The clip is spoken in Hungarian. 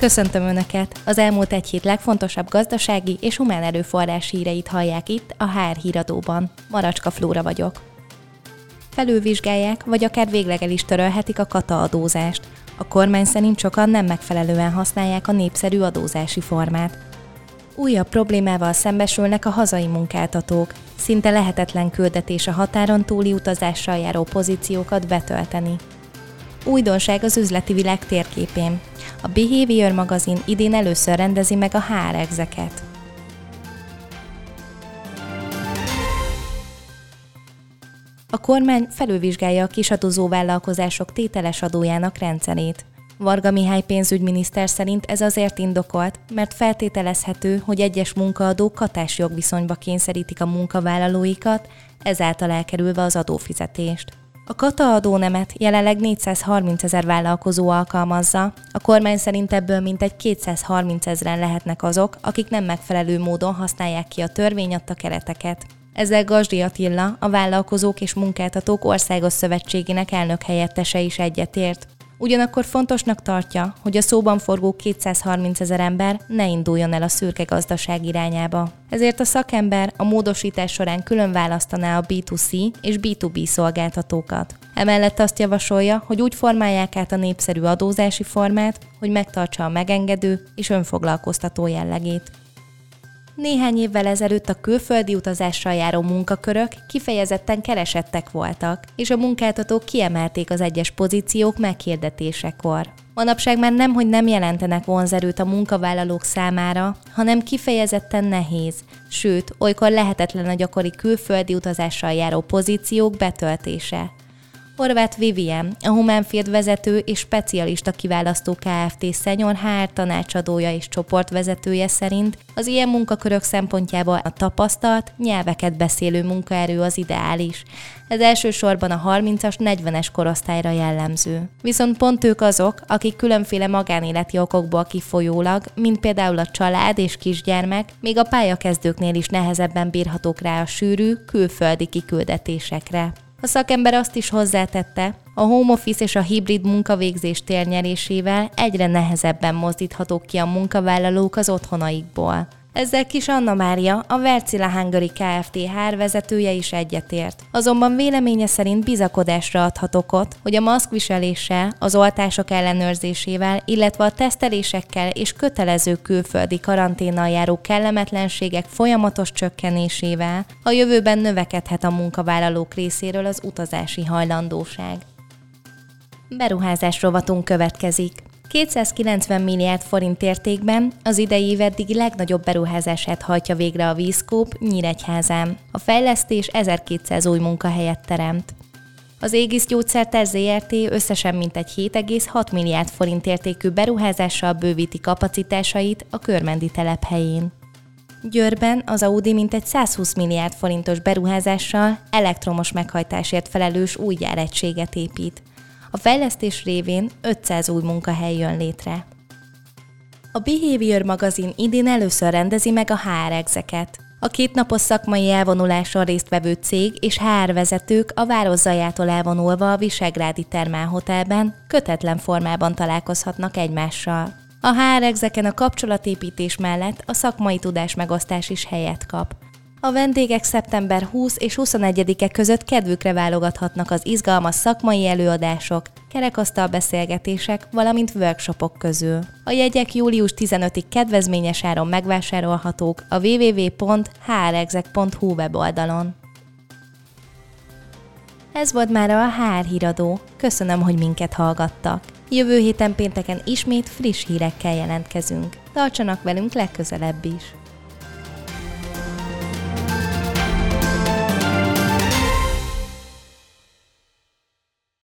Köszöntöm Önöket! Az elmúlt egy hét legfontosabb gazdasági és humán erőforrás híreit hallják itt, a HR híradóban. Maracska Flóra vagyok. Felülvizsgálják, vagy akár végleg el is törölhetik a kata adózást. A kormány szerint sokan nem megfelelően használják a népszerű adózási formát. Újabb problémával szembesülnek a hazai munkáltatók. Szinte lehetetlen küldetés a határon túli utazással járó pozíciókat betölteni. Újdonság az üzleti világ térképén. A Behavior magazin idén először rendezi meg a HR exeket. A kormány felülvizsgálja a kisadozó vállalkozások tételes adójának rendszerét. Varga Mihály pénzügyminiszter szerint ez azért indokolt, mert feltételezhető, hogy egyes munkaadók katás jogviszonyba kényszerítik a munkavállalóikat, ezáltal elkerülve az adófizetést. A kata adónemet jelenleg 430 ezer vállalkozó alkalmazza, a kormány szerint ebből mintegy 230 ezeren lehetnek azok, akik nem megfelelő módon használják ki a törvény adta kereteket. Ezzel Gazdi Attila, a Vállalkozók és Munkáltatók Országos Szövetségének elnök helyettese is egyetért. Ugyanakkor fontosnak tartja, hogy a szóban forgó 230 ezer ember ne induljon el a szürke gazdaság irányába. Ezért a szakember a módosítás során külön választaná a B2C és B2B szolgáltatókat. Emellett azt javasolja, hogy úgy formálják át a népszerű adózási formát, hogy megtartsa a megengedő és önfoglalkoztató jellegét. Néhány évvel ezelőtt a külföldi utazással járó munkakörök kifejezetten keresettek voltak, és a munkáltatók kiemelték az egyes pozíciók meghirdetésekor. Manapság már nem, hogy nem jelentenek vonzerőt a munkavállalók számára, hanem kifejezetten nehéz, sőt, olykor lehetetlen a gyakori külföldi utazással járó pozíciók betöltése. Horváth Vivien, a Humanfield vezető és specialista kiválasztó Kft. szenyor HR tanácsadója és csoportvezetője szerint az ilyen munkakörök szempontjából a tapasztalt, nyelveket beszélő munkaerő az ideális. Ez elsősorban a 30-as, 40-es korosztályra jellemző. Viszont pont ők azok, akik különféle magánéleti okokból kifolyólag, mint például a család és kisgyermek, még a pályakezdőknél is nehezebben bírhatók rá a sűrű, külföldi kiküldetésekre. A szakember azt is hozzátette, a home office és a hibrid munkavégzés térnyerésével egyre nehezebben mozdíthatók ki a munkavállalók az otthonaikból. Ezzel kis Anna Mária, a Vercila Hungary Kft. HR vezetője is egyetért. Azonban véleménye szerint bizakodásra adhat okot, hogy a maszkviseléssel, az oltások ellenőrzésével, illetve a tesztelésekkel és kötelező külföldi karanténnal járó kellemetlenségek folyamatos csökkenésével a jövőben növekedhet a munkavállalók részéről az utazási hajlandóság. Beruházás rovatunk következik. 290 milliárd forint értékben az idei év eddigi legnagyobb beruházását hajtja végre a Vízkóp Nyíregyházán. A fejlesztés 1200 új munkahelyet teremt. Az Égis Gyógyszerter ZRT összesen mintegy 7,6 milliárd forint értékű beruházással bővíti kapacitásait a körmendi telephelyén. Győrben az Audi mintegy 120 milliárd forintos beruházással elektromos meghajtásért felelős új gyáregységet épít. A fejlesztés révén 500 új munkahely jön létre. A Behavior magazin idén először rendezi meg a HR exeket. A kétnapos szakmai elvonuláson résztvevő cég és HR vezetők a város zajától elvonulva a Visegrádi Termálhotelben kötetlen formában találkozhatnak egymással. A HR a kapcsolatépítés mellett a szakmai tudás megosztás is helyet kap. A vendégek szeptember 20 és 21-e között kedvükre válogathatnak az izgalmas szakmai előadások, kerekasztal beszélgetések, valamint workshopok közül. A jegyek július 15-ig kedvezményes áron megvásárolhatók a www.hrexek.hu weboldalon. Ez volt már a HR híradó. Köszönöm, hogy minket hallgattak. Jövő héten pénteken ismét friss hírekkel jelentkezünk. Tartsanak velünk legközelebb is!